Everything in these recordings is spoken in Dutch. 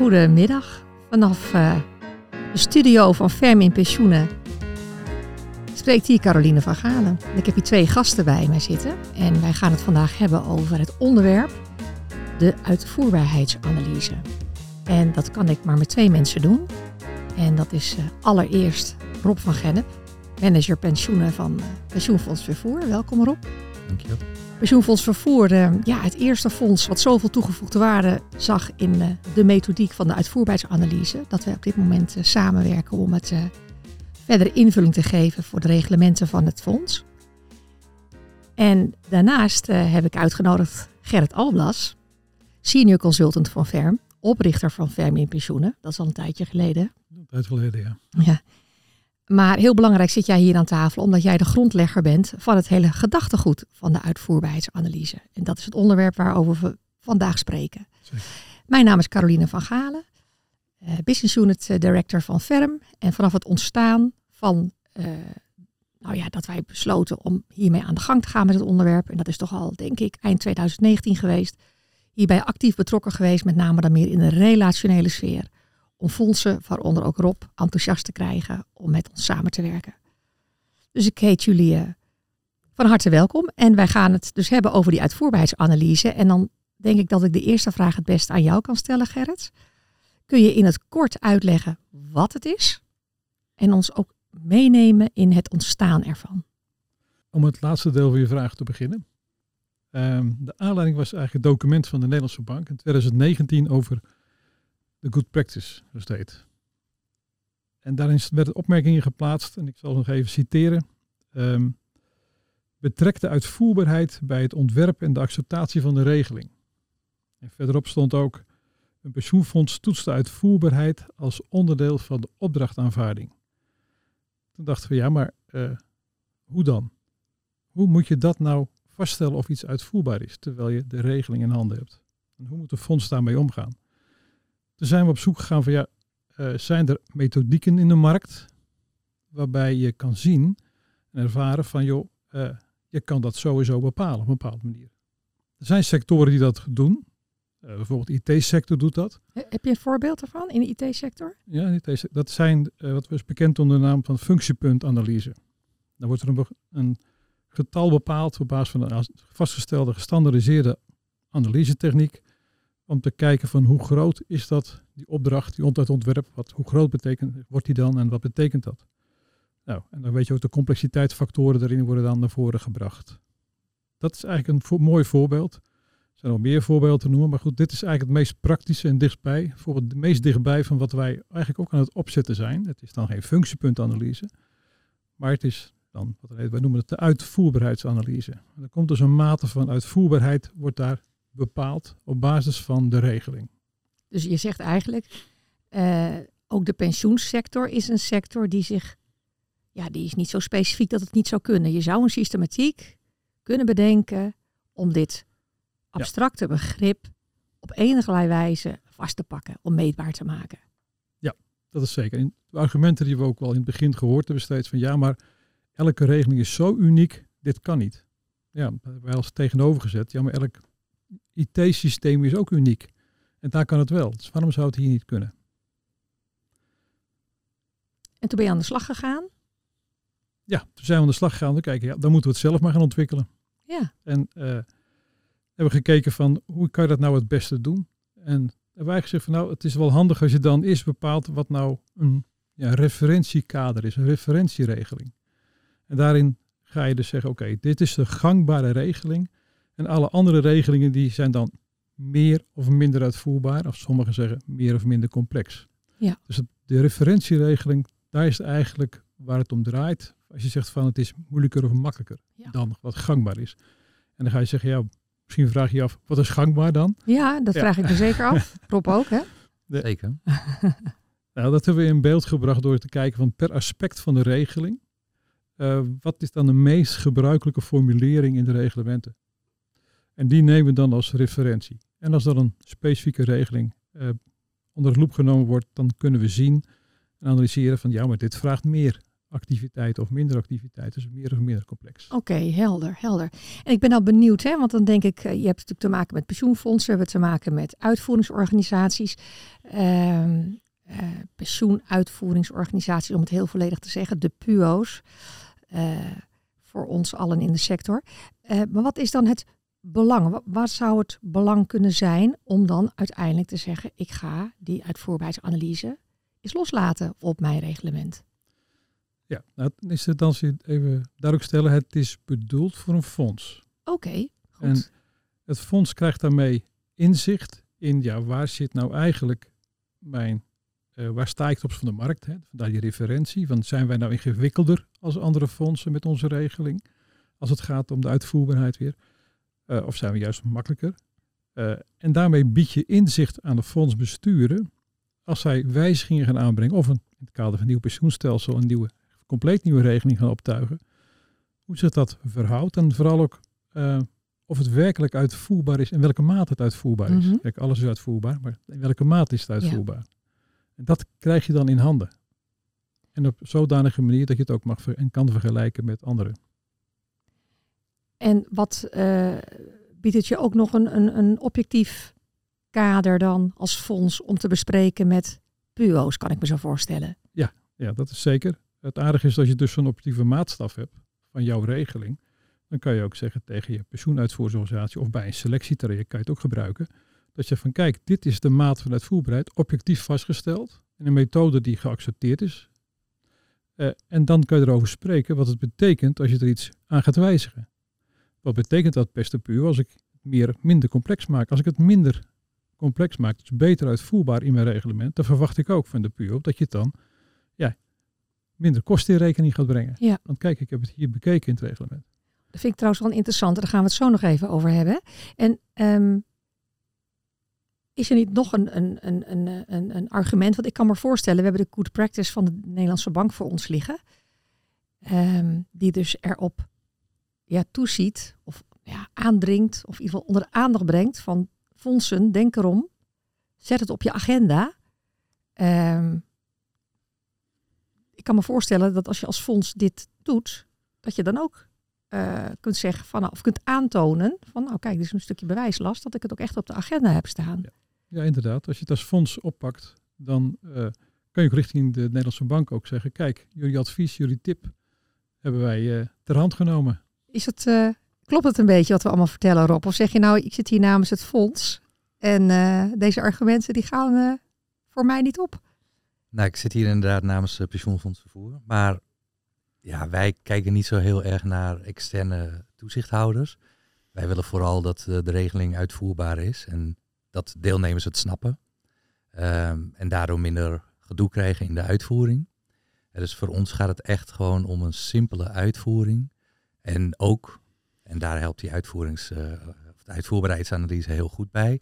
Goedemiddag. Vanaf uh, de studio van Ferm in Pensioenen spreekt hier Caroline van Galen. Ik heb hier twee gasten bij mij zitten. En wij gaan het vandaag hebben over het onderwerp de uitvoerbaarheidsanalyse. En dat kan ik maar met twee mensen doen. En dat is uh, allereerst Rob van Gennep, manager pensioenen van uh, Pensioenfonds Vervoer. Welkom Rob. Dankjewel. Pensioenfonds Vervoer, uh, ja, het eerste fonds wat zoveel toegevoegde waarde zag in uh, de methodiek van de uitvoerbaarheidsanalyse. Dat we op dit moment uh, samenwerken om het verdere invulling te geven voor de reglementen van het fonds. En daarnaast heb ik uitgenodigd Gerrit Alblas, senior consultant van Ferm, oprichter van Ferm in Pensioenen. Dat is al een tijdje geleden. Een tijd geleden, ja. ja. Maar heel belangrijk zit jij hier aan tafel omdat jij de grondlegger bent van het hele gedachtegoed van de uitvoerbaarheidsanalyse. En dat is het onderwerp waarover we vandaag spreken. Zeker. Mijn naam is Caroline van Galen, uh, Business Unit Director van Ferm. En vanaf het ontstaan van, uh, nou ja, dat wij besloten om hiermee aan de gang te gaan met het onderwerp. En dat is toch al, denk ik, eind 2019 geweest. Hierbij actief betrokken geweest, met name dan meer in de relationele sfeer om fondsen, waaronder ook Rob, enthousiast te krijgen om met ons samen te werken. Dus ik heet jullie uh, van harte welkom. En wij gaan het dus hebben over die uitvoerbaarheidsanalyse. En dan denk ik dat ik de eerste vraag het best aan jou kan stellen, Gerrit. Kun je in het kort uitleggen wat het is? En ons ook meenemen in het ontstaan ervan. Om het laatste deel van je vraag te beginnen. Um, de aanleiding was eigenlijk het document van de Nederlandse Bank in 2019 over de good practice estate. En daarin werden opmerkingen geplaatst, en ik zal nog even citeren. Um, betrek de uitvoerbaarheid bij het ontwerp en de acceptatie van de regeling. En verderop stond ook, een pensioenfonds toetst de uitvoerbaarheid als onderdeel van de opdrachtaanvaarding. Toen dachten we, ja, maar uh, hoe dan? Hoe moet je dat nou vaststellen of iets uitvoerbaar is, terwijl je de regeling in handen hebt? En hoe moet de fonds daarmee omgaan? Toen zijn we op zoek gegaan van ja, uh, zijn er methodieken in de markt waarbij je kan zien en ervaren van joh, uh, je kan dat sowieso bepalen op een bepaalde manier. Er zijn sectoren die dat doen. Uh, bijvoorbeeld de IT-sector doet dat. Heb je een voorbeeld ervan in de IT-sector? Ja, IT dat zijn wat we bekend onder de naam van functiepuntanalyse. Dan wordt er een, een getal bepaald op basis van een vastgestelde gestandardiseerde analysetechniek om te kijken van hoe groot is dat, die opdracht, die ontwerp, wat, hoe groot betekent, wordt die dan en wat betekent dat? Nou, en dan weet je ook de complexiteitsfactoren daarin worden dan naar voren gebracht. Dat is eigenlijk een mooi voorbeeld. Er zijn nog meer voorbeelden te noemen, maar goed, dit is eigenlijk het meest praktische en dichtbij, bijvoorbeeld het meest dichtbij van wat wij eigenlijk ook aan het opzetten zijn. Het is dan geen functiepuntanalyse, maar het is dan, wat wij noemen het de uitvoerbaarheidsanalyse. Er komt dus een mate van uitvoerbaarheid, wordt daar bepaald op basis van de regeling. Dus je zegt eigenlijk, uh, ook de pensioensector is een sector die zich, ja, die is niet zo specifiek dat het niet zou kunnen. Je zou een systematiek kunnen bedenken om dit abstracte ja. begrip op enige wijze vast te pakken, om meetbaar te maken. Ja, dat is zeker. En de argumenten die we ook wel in het begin gehoord hebben steeds van ja, maar elke regeling is zo uniek, dit kan niet. Ja, wij als tegenover gezet, ja, maar elk IT-systeem is ook uniek. En daar kan het wel. Dus waarom zou het hier niet kunnen? En toen ben je aan de slag gegaan? Ja, toen zijn we aan de slag gegaan. Dan kijken, ja, dan moeten we het zelf maar gaan ontwikkelen. Ja. En uh, hebben gekeken van hoe kan je dat nou het beste doen? En hebben wij gezegd van nou, het is wel handig als je dan eerst bepaalt wat nou een ja, referentiekader is, een referentieregeling. En daarin ga je dus zeggen, oké, okay, dit is de gangbare regeling en alle andere regelingen die zijn dan meer of minder uitvoerbaar, of sommigen zeggen meer of minder complex. Ja. Dus de referentieregeling, daar is het eigenlijk waar het om draait. Als je zegt van het is moeilijker of makkelijker ja. dan wat gangbaar is. En dan ga je zeggen, ja, misschien vraag je je af, wat is gangbaar dan? Ja, dat Ja. vraag ik me zeker af. Rob ook, hè? Zeker. Nou, dat hebben we in beeld gebracht door te kijken van per aspect van de regeling. eh, wat is dan de meest gebruikelijke formulering in de reglementen? En die nemen we dan als referentie. En als er een specifieke regeling eh, onder de loep genomen wordt, dan kunnen we zien en analyseren van ja, maar dit vraagt meer activiteiten of minder activiteiten. Dus meer of minder complex. Oké, helder, helder. En ik ben al benieuwd, hè, want dan denk ik, eh, je hebt natuurlijk te maken met pensioenfondsen, we hebben te maken met uitvoeringsorganisaties. Ehm, eh, pensioenuitvoeringsorganisaties, om het heel volledig te zeggen, de PUO's. Voor ons allen in de sector. Maar wat is dan het belang? Wat, zou het belang kunnen zijn om dan uiteindelijk te zeggen: ik ga die uitvoerbaarheidsanalyse eens loslaten op mijn reglement? Ja, nou, is het dan even duidelijk stellen: het is bedoeld voor een fonds. Oké, okay, goed. En het fonds krijgt daarmee inzicht in ja, waar zit nou eigenlijk mijn uh, waar sta ik op van de markt? Hè? Vandaar die referentie. Van zijn wij nou ingewikkelder als andere fondsen met onze regeling? Als het gaat om de uitvoerbaarheid weer. Uh, of zijn we juist makkelijker? Uh, en daarmee bied je inzicht aan de fondsbesturen. Als zij wijzigingen gaan aanbrengen. Of een, in het kader van een nieuw pensioenstelsel een nieuwe, compleet nieuwe regeling gaan optuigen. Hoe zich dat verhoudt. En vooral ook of het werkelijk uitvoerbaar is. En welke mate het uitvoerbaar is. Mm -hmm. Kijk, alles is uitvoerbaar. Maar in welke mate is het uitvoerbaar? Ja. En dat krijg je dan in handen. En op zodanige manier dat je het ook mag en kan vergelijken met anderen. En wat uh, biedt het je ook nog een, een, een objectief kader dan als fonds om te bespreken met PUO's, kan ik me zo voorstellen? Ja, ja, dat is zeker. Het aardige is dat je dus zo'n objectieve maatstaf hebt van jouw regeling. Dan kan je ook zeggen tegen je pensioenuitvoeringsorganisatie of bij een selectietraject kan je het ook gebruiken. Dat je van kijk, dit is de maat van uitvoerbaarheid, objectief vastgesteld. In een methode die geaccepteerd is. Uh, en dan kan je erover spreken wat het betekent als je er iets aan gaat wijzigen. Wat betekent dat beste puur als ik het meer, minder complex maak? Als ik het minder complex maak, dus beter uitvoerbaar in mijn reglement, dan verwacht ik ook van de puur dat je het dan ja, minder kosten in rekening gaat brengen. Ja. Want kijk, ik heb het hier bekeken in het reglement. Dat vind ik trouwens wel interessant. Daar gaan we het zo nog even over hebben. En um, is er niet nog een, een, een, een, een argument? Want ik kan me voorstellen, we hebben de good practice van de Nederlandse bank voor ons liggen. Um, die dus erop ja, toeziet of ja, aandringt, of in ieder geval onder de aandacht brengt van fondsen, denk erom, zet het op je agenda. Um, ik kan me voorstellen dat als je als fonds dit doet, dat je dan ook uh, kunt zeggen van, of kunt aantonen van, nou kijk, dit is een stukje bewijslast dat ik het ook echt op de agenda heb staan. Ja. Inderdaad. Als je het als fonds oppakt, dan uh, kan je ook richting de Nederlandse bank ook zeggen: kijk, jullie advies, jullie tip hebben wij uh, ter hand genomen. Is het, uh, klopt het een beetje wat we allemaal vertellen, Rob? Of zeg je nou, ik zit hier namens het fonds en deze argumenten die gaan voor mij niet op? Nou, ik zit hier inderdaad namens uh, Pensioenfonds Vervoer. Maar ja, wij kijken niet zo heel erg naar externe toezichthouders. Wij willen vooral dat de regeling uitvoerbaar is. En dat deelnemers het snappen. Um, en daardoor minder gedoe krijgen in de uitvoering. Dus voor ons gaat het echt gewoon om een simpele uitvoering. En ook, en daar helpt die uitvoerings, uh, of de uitvoerbaarheidsanalyse heel goed bij,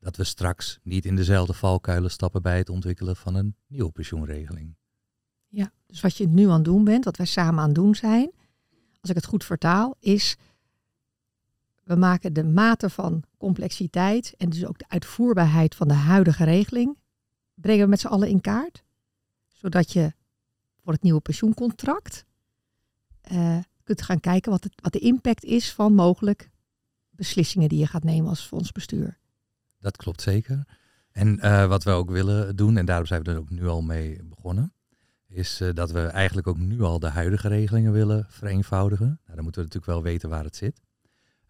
dat we straks niet in dezelfde valkuilen stappen bij het ontwikkelen van een nieuwe pensioenregeling. Ja, dus wat je nu aan het doen bent, wat wij samen aan het doen zijn, als ik het goed vertaal, is we maken de mate van complexiteit en dus ook de uitvoerbaarheid van de huidige regeling, brengen we met z'n allen in kaart. Zodat je voor het nieuwe pensioencontract uh, kunt gaan kijken wat, het, wat de impact is van mogelijk beslissingen die je gaat nemen als fondsbestuur. Dat klopt zeker. En uh, wat we ook willen doen, en daarom zijn we er ook nu al mee begonnen, is uh, dat we eigenlijk ook nu al de huidige regelingen willen vereenvoudigen. Nou, dan moeten we natuurlijk wel weten waar het zit.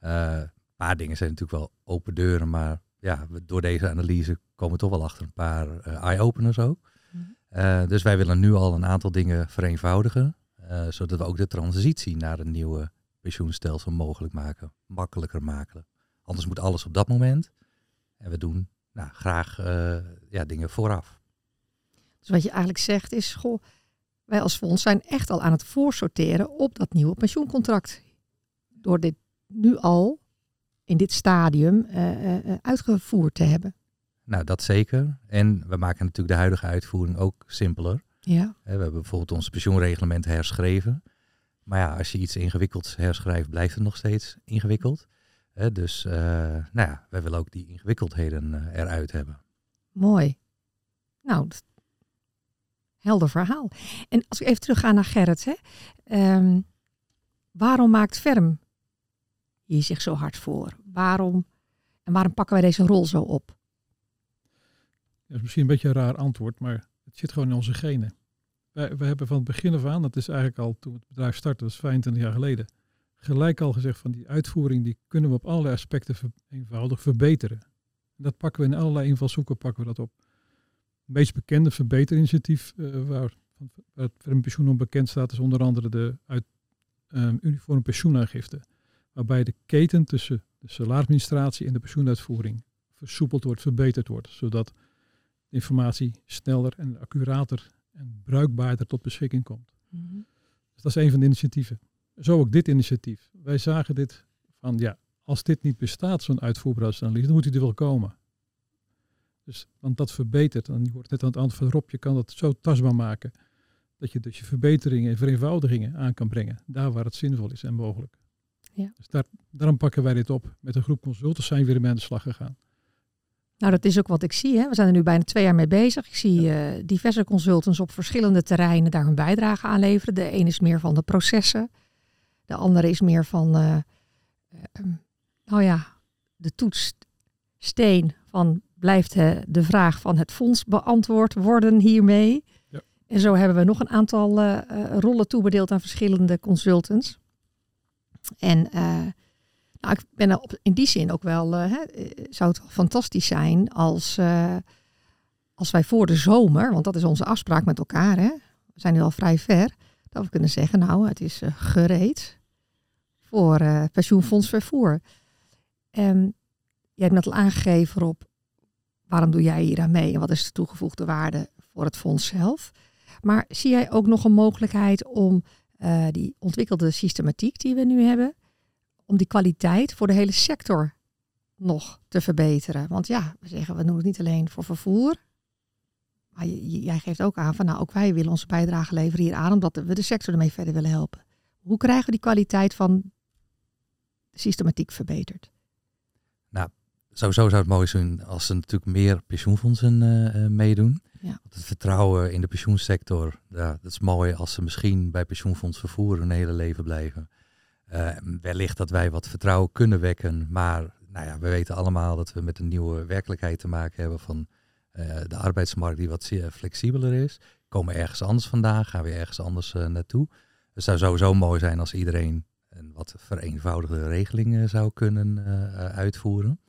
Uh, een paar dingen zijn natuurlijk wel open deuren, maar ja, door deze analyse komen we toch wel achter een paar eye-openers ook. Mm -hmm. dus wij willen nu al een aantal dingen vereenvoudigen, zodat we ook de transitie naar een nieuwe pensioenstelsel mogelijk maken, makkelijker maken. Anders moet alles op dat moment. En we doen nou, graag ja, dingen vooraf. Dus wat je eigenlijk zegt is, goh, wij als fonds zijn echt al aan het voorsorteren op dat nieuwe pensioencontract. Door dit nu al in dit stadium uh, uitgevoerd te hebben. Nou, dat zeker. En we maken natuurlijk de huidige uitvoering ook simpeler. Ja. We hebben bijvoorbeeld ons pensioenreglement herschreven. Maar ja, als je iets ingewikkelds herschrijft, blijft het nog steeds ingewikkeld. Dus uh, nou ja, wij willen ook die ingewikkeldheden eruit hebben. Mooi. Nou, helder verhaal. En als ik even terugga naar Gerrit, hè, ehm, waarom maakt Ferm hier zich zo hard voor? Waarom, en waarom pakken wij deze rol zo op? Dat is misschien een beetje een raar antwoord, maar het zit gewoon in onze genen. Wij, wij hebben van het begin af aan, dat is eigenlijk al toen het bedrijf startte, dat is 25 jaar geleden, gelijk al gezegd van die uitvoering, die kunnen we op allerlei aspecten eenvoudig verbeteren. En dat pakken we in allerlei invalshoeken pakken we dat op. Het meest bekende verbeterinitiatief uh, waar, het pensioen bekend staat, is onder andere de uit, um, uniform pensioenaangifte. Waarbij de keten tussen de salarisadministratie en de pensioenuitvoering versoepeld wordt, verbeterd wordt. Zodat informatie sneller en accurater en bruikbaarder tot beschikking komt. Mm -hmm. Dus dat is een van de initiatieven. Zo ook dit initiatief. Wij zagen dit van, ja, als dit niet bestaat, zo'n uitvoerbaarheidsanalyse, dan moet hij er wel komen. Dus, want dat verbetert. En je wordt net aan het antwoord Rob, je kan dat zo tastbaar maken. Dat je dus je verbeteringen en vereenvoudigingen aan kan brengen. Daar waar het zinvol is en mogelijk. Ja. Dus daar, daarom pakken wij dit op. Met een groep consultants zijn we weer mee aan de slag gegaan. Nou, dat is ook wat ik zie. Hè. We zijn er nu bijna twee jaar mee bezig. Ik zie uh, diverse consultants op verschillende terreinen daar hun bijdrage aan leveren. De een is meer van de processen. De andere is meer van, uh, uh, nou ja, de toetssteen van blijft de vraag van het fonds beantwoord worden hiermee. Ja. En zo hebben we nog een aantal rollen toebedeeld aan verschillende consultants. En nou, ik ben op, in die zin ook wel, uh, hè, zou het fantastisch zijn als, als wij voor de zomer, want dat is onze afspraak met elkaar, hè, we zijn nu al vrij ver, dat we kunnen zeggen, nou, het is gereed voor pensioenfonds vervoer. En je hebt net al aangegeven op waarom doe jij hier aan mee en wat is de toegevoegde waarde voor het fonds zelf. Maar zie jij ook nog een mogelijkheid om die ontwikkelde systematiek die we nu hebben, om die kwaliteit voor de hele sector nog te verbeteren? Want ja, we zeggen we doen het niet alleen voor vervoer. Maar jij geeft ook aan van nou ook wij willen onze bijdrage leveren hier aan, omdat we de sector ermee verder willen helpen. Hoe krijgen we die kwaliteit van de systematiek verbeterd? Nou, sowieso zou het mooi zijn als er natuurlijk meer pensioenfondsen uh, meedoen. Ja. Het vertrouwen in de pensioensector, ja, dat is mooi als ze misschien bij pensioenfonds vervoer hun hele leven blijven. Uh, wellicht dat wij wat vertrouwen kunnen wekken, maar nou ja, we weten allemaal dat we met een nieuwe werkelijkheid te maken hebben van uh, de arbeidsmarkt die wat flexibeler is. Komen ergens anders vandaan, gaan we ergens anders naartoe. Het zou sowieso mooi zijn als iedereen een wat vereenvoudigde regeling zou kunnen uitvoeren.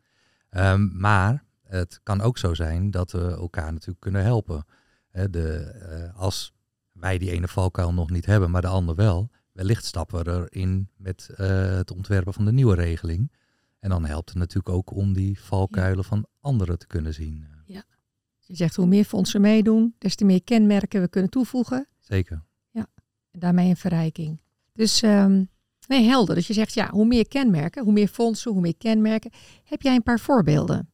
Um, maar het kan ook zo zijn dat we elkaar natuurlijk kunnen helpen. de, als wij die ene valkuil nog niet hebben, maar de ander wel, wellicht stappen we erin met uh, het ontwerpen van de nieuwe regeling. En dan helpt het natuurlijk ook om die valkuilen van anderen te kunnen zien. Ja. Je zegt hoe meer fondsen meedoen, des te meer kenmerken we kunnen toevoegen. Zeker. Ja, en daarmee een verrijking. Dus um, Nee, helder. Dus je zegt, ja, hoe meer kenmerken, hoe meer fondsen, hoe meer kenmerken. Heb jij een paar voorbeelden?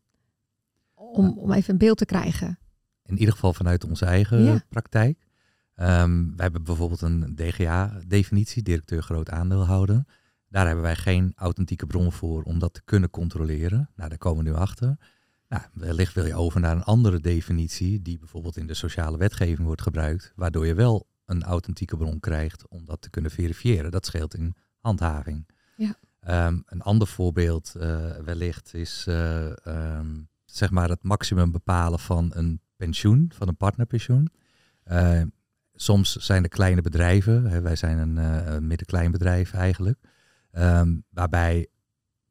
Om, om even een beeld te krijgen. In ieder geval vanuit onze eigen ja. praktijk. Um, wij hebben bijvoorbeeld een DGA-definitie, directeur groot aandeelhouder. Daar hebben wij geen authentieke bron voor om dat te kunnen controleren. Nou, daar komen we nu achter. Nou, wellicht wil je over naar een andere definitie, die bijvoorbeeld in de sociale wetgeving wordt gebruikt, waardoor je wel een authentieke bron krijgt om dat te kunnen verifiëren. Dat scheelt in handhaving. Ja. Um, een ander voorbeeld uh, wellicht is uh, um, zeg maar het maximum bepalen van een pensioen, van een partnerpensioen. Uh, soms zijn er kleine bedrijven, hè, wij zijn een, een middenklein bedrijf eigenlijk, um, waarbij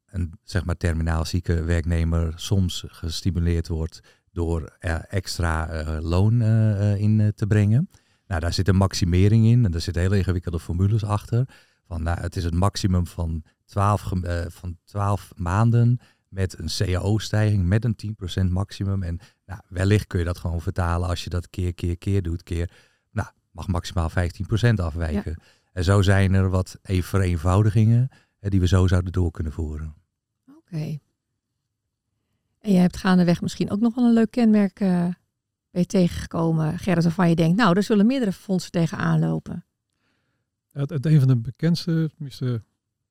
een zeg maar terminaal zieke werknemer soms gestimuleerd wordt door er extra loon in te brengen. Nou, daar zit een maximering in en daar zitten hele ingewikkelde formules achter. Van, nou, het is het maximum van 12, uh, van 12 maanden met een CAO-stijging, met een 10% maximum. En nou, wellicht kun je dat gewoon vertalen als je dat keer, keer, keer doet. Keer, mag maximaal 15% afwijken. Ja. En zo zijn er wat even vereenvoudigingen eh, die we zo zouden door kunnen voeren. Oké. Okay. En je hebt gaandeweg misschien ook nog wel een leuk kenmerk uh, bij tegengekomen, Gerrit, waarvan je denkt, nou, er zullen meerdere fondsen tegenaan lopen. Het, het, een van de bekendste, tenminste,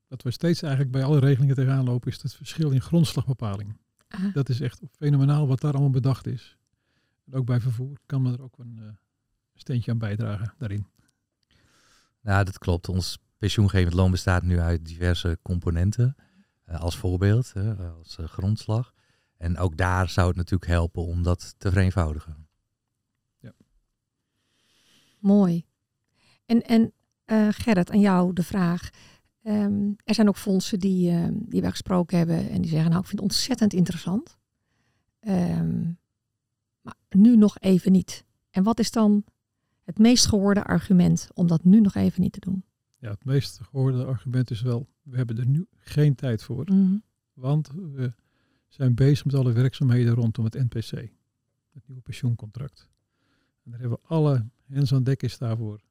wat we steeds eigenlijk bij alle regelingen tegenaan lopen, is het verschil in grondslagbepaling. Aha. Dat is echt fenomenaal wat daar allemaal bedacht is. En ook bij vervoer kan men er ook een, uh, steentje aan bijdragen daarin. Nou, dat klopt. Ons pensioengevend loon bestaat nu uit diverse componenten. Uh, als voorbeeld, uh, als uh, grondslag. En ook daar zou het natuurlijk helpen om dat te vereenvoudigen. Ja. Mooi. En, en Gerrit, aan jou de vraag. Um, er zijn ook fondsen die, ehm, die wij gesproken hebben en die zeggen, nou ik vind het ontzettend interessant. Um, maar nu nog even niet. En wat is dan het meest gehoorde argument om dat nu nog even niet te doen? Ja, het meest gehoorde argument is wel, we hebben er nu geen tijd voor. Mm Want we zijn bezig met alle werkzaamheden rondom het NPC. Het nieuwe pensioencontract. En daar hebben we alle hens aan dek is daarvoor.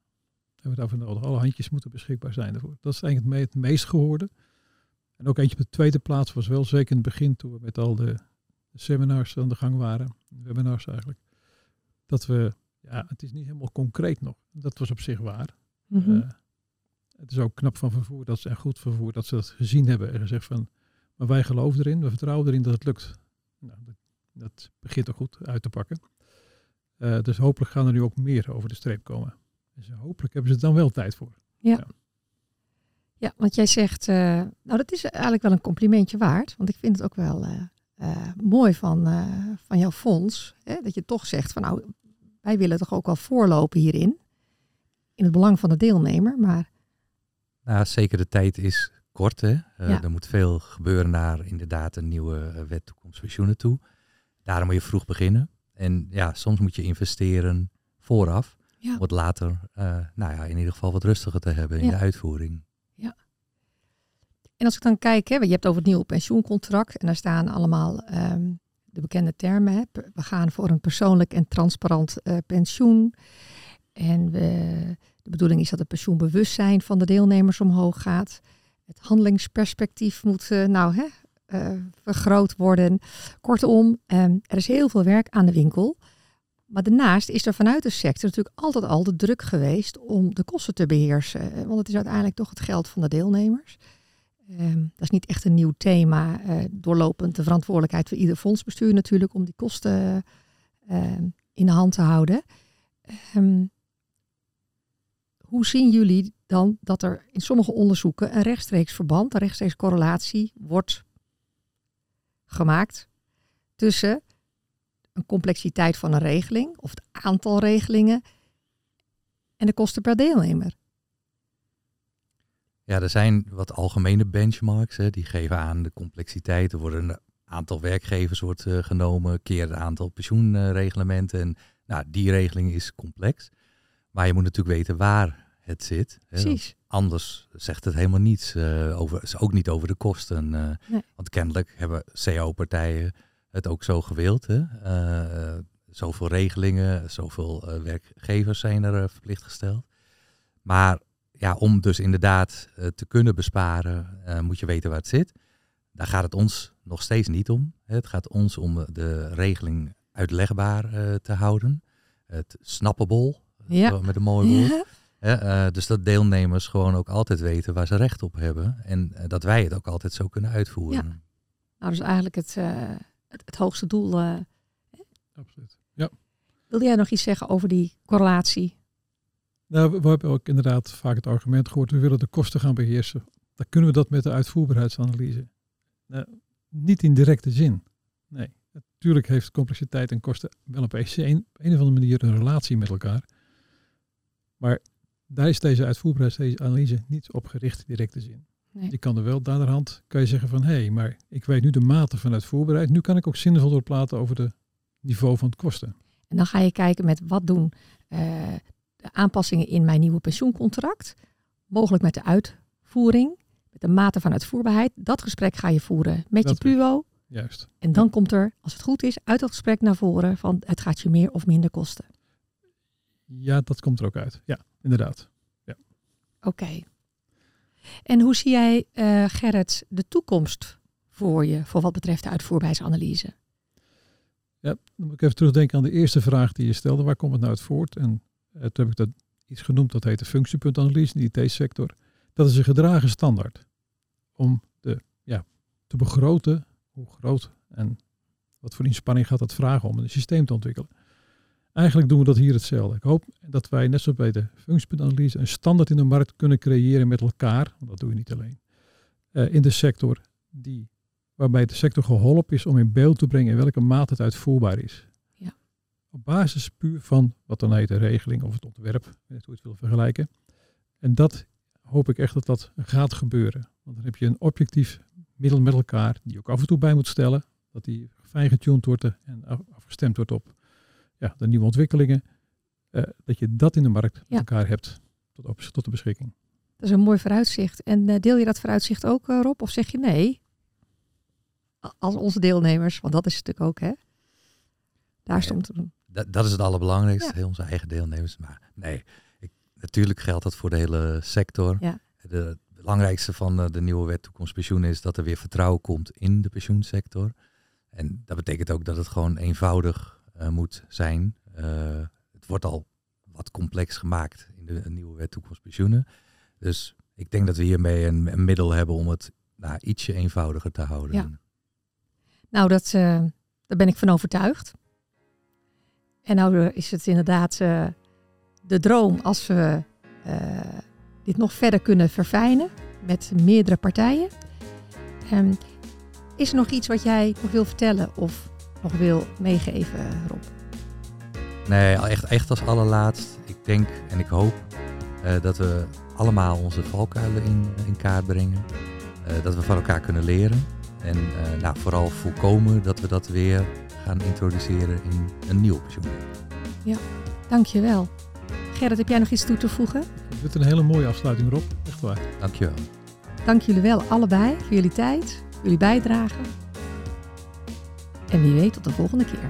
Hebben we daarvoor nodig. Alle handjes moeten beschikbaar zijn daarvoor. Dat is eigenlijk het meest gehoorde. En ook eentje op de tweede plaats was wel zeker in het begin toen we met al de seminars aan de gang waren. Webinars eigenlijk. Dat we, ja, het is niet helemaal concreet nog. Dat was op zich waar. Mhm. Uh, het is ook knap van vervoer, dat ze, en goed vervoer, dat ze dat gezien hebben en gezegd van, maar wij geloven erin, we vertrouwen erin dat het lukt. Nou, dat, dat begint er goed uit te pakken. Uh, dus hopelijk gaan er nu ook meer over de streep komen. Dus hopelijk hebben ze er dan wel tijd voor. Ja. Ja, ja want jij zegt, uh, nou dat is eigenlijk wel een complimentje waard, want ik vind het ook wel uh, mooi van, van jouw fonds, hè, dat je toch zegt van nou, wij willen toch ook wel voorlopen hierin, in het belang van de deelnemer, maar nou, zeker de tijd is kort. Hè? Uh, ja. Er moet veel gebeuren naar inderdaad een nieuwe wet toekomst pensioenen toe. Daarom moet je vroeg beginnen. En ja, soms moet je investeren vooraf. Ja. Om het later, uh, nou ja, in ieder geval wat rustiger te hebben in Ja. de uitvoering. Ja. En als ik dan kijk, hè, je hebt over het nieuwe pensioencontract en daar staan allemaal ehm, de bekende termen. We gaan voor een persoonlijk en transparant eh, pensioen. En we, de bedoeling is dat het pensioenbewustzijn van de deelnemers omhoog gaat. Het handelingsperspectief moet uh, nou, hè, uh, vergroot worden. Kortom, um, er is heel veel werk aan de winkel. Maar daarnaast is er vanuit de sector natuurlijk altijd al de druk geweest om de kosten te beheersen. Want het is uiteindelijk toch het geld van de deelnemers. Um, dat is niet echt een nieuw thema. Uh, doorlopend de verantwoordelijkheid voor ieder fondsbestuur natuurlijk om die kosten uh, in de hand te houden. Um, hoe zien jullie dan dat er in sommige onderzoeken een rechtstreeks verband, een rechtstreeks correlatie wordt gemaakt tussen een complexiteit van een regeling of het aantal regelingen en de kosten per deelnemer? Ja, er zijn wat algemene benchmarks hè, die geven aan de complexiteit. Er worden een aantal werkgevers wordt, uh, genomen, keer het aantal pensioenreglementen. En nou, die regeling is complex. Maar je moet natuurlijk weten waar het zit. Hè? Precies. Anders zegt het helemaal niets uh, over, ook niet over de kosten. Uh, nee. Want kennelijk hebben CO-partijen het ook zo gewild. Hè? Zoveel regelingen, zoveel werkgevers zijn er verplicht gesteld. Maar ja, om dus inderdaad te kunnen besparen, moet je weten waar het zit. Daar gaat het ons nog steeds niet om. Hè? Het gaat ons om de regeling uitlegbaar te houden. Het snappable, ja. met een mooi woord. Ja. Uh, dus dat deelnemers gewoon ook altijd weten waar ze recht op hebben. En uh, dat wij het ook altijd zo kunnen uitvoeren. Ja. Nou, dus eigenlijk het, uh, het, het, hoogste doel. Absoluut. Ja. Wilde jij nog iets zeggen over die correlatie? Nou, we, hebben ook inderdaad vaak het argument gehoord, we willen de kosten gaan beheersen. Dan kunnen we dat met de uitvoerbaarheidsanalyse. Nou, niet in directe zin. Nee. Natuurlijk heeft complexiteit en kosten wel op een, of andere manier een relatie met elkaar. Maar daar is deze uitvoerbaarheidsanalyse niet op gericht in directe zin. Nee. Je kan er wel daarderhand kan je zeggen van hé, hey, maar ik weet nu de mate van uitvoerbaarheid. Nu kan ik ook zinvol doorplaten over het niveau van het kosten. En dan ga je kijken met wat doen uh, de aanpassingen in mijn nieuwe pensioencontract. Mogelijk met de uitvoering, met de mate van uitvoerbaarheid. Dat gesprek ga je voeren met Dat je PUO. Juist. En dan ja. komt er, als het goed is, uit dat gesprek naar voren van het gaat je meer of minder kosten. Ja, dat komt er ook uit. Ja, inderdaad. Ja. Oké. Okay. En hoe zie jij, uh, Gerrit, de toekomst voor je, voor wat betreft de uitvoerbaarheidsanalyse? Ja, dan moet ik even terugdenken aan de eerste vraag die je stelde. Waar komt het nou uit voort? En toen heb ik dat iets genoemd, dat heet de functiepuntanalyse in de IT-sector. Dat is een gedragen standaard om de, ja, te begroten hoe groot en wat voor inspanning gaat dat vragen om een systeem te ontwikkelen. Eigenlijk doen we dat hier hetzelfde. Ik hoop dat wij, net zoals bij de functiepuntenanalyse, een standaard in de markt kunnen creëren met elkaar. Want dat doe je niet alleen. eh, in de sector, die, waarbij de sector geholpen is om in beeld te brengen in welke mate het uitvoerbaar is. Op basis puur van wat dan heet de regeling of het ontwerp, net hoe je het wil vergelijken. En dat hoop ik echt dat dat gaat gebeuren. Want dan heb je een objectief middel met elkaar, die je ook af en toe bij moet stellen. Dat die fijn getuned wordt en af- afgestemd wordt op ja, de nieuwe ontwikkelingen. eh, dat je dat in de markt met Ja. elkaar hebt tot, op, tot de beschikking. Dat is een mooi vooruitzicht. En eh, deel je dat vooruitzicht ook, eh, Rob? Of zeg je nee? Als onze deelnemers, want dat is het natuurlijk ook, hè? Daar om te doen. Dat, dat is het allerbelangrijkste, Ja. heel onze eigen deelnemers. Maar nee, ik, natuurlijk geldt dat voor de hele sector. Ja. De, het belangrijkste van eh, de nieuwe wet toekomstpensioen is dat er weer vertrouwen komt in de pensioensector. En dat betekent ook dat het gewoon eenvoudig eh, moet zijn. Eh, het wordt al wat complex gemaakt in de nieuwe wet toekomstpensioenen. Dus ik denk dat we hiermee een, een middel hebben om het nou, ietsje eenvoudiger te houden. Ja. Nou, dat, daar ben ik van overtuigd. En nou is het inderdaad eh, de droom als we eh, dit nog verder kunnen verfijnen met meerdere partijen. Ehm, is er nog iets wat jij nog wil vertellen of nog wil meegeven, Rob? Nee, echt, echt als allerlaatst. Ik denk en ik hoop eh, dat we allemaal onze valkuilen in, in kaart brengen. Dat we van elkaar kunnen leren. En nou, vooral voorkomen dat we dat weer gaan introduceren in een nieuw pensioen. Dankjewel. Gerrit, heb jij nog iets toe te voegen? Ik vind het een hele mooie afsluiting, Rob. Echt waar. Dankjewel. Dank jullie wel allebei voor jullie tijd, jullie bijdrage. En wie weet tot de volgende keer.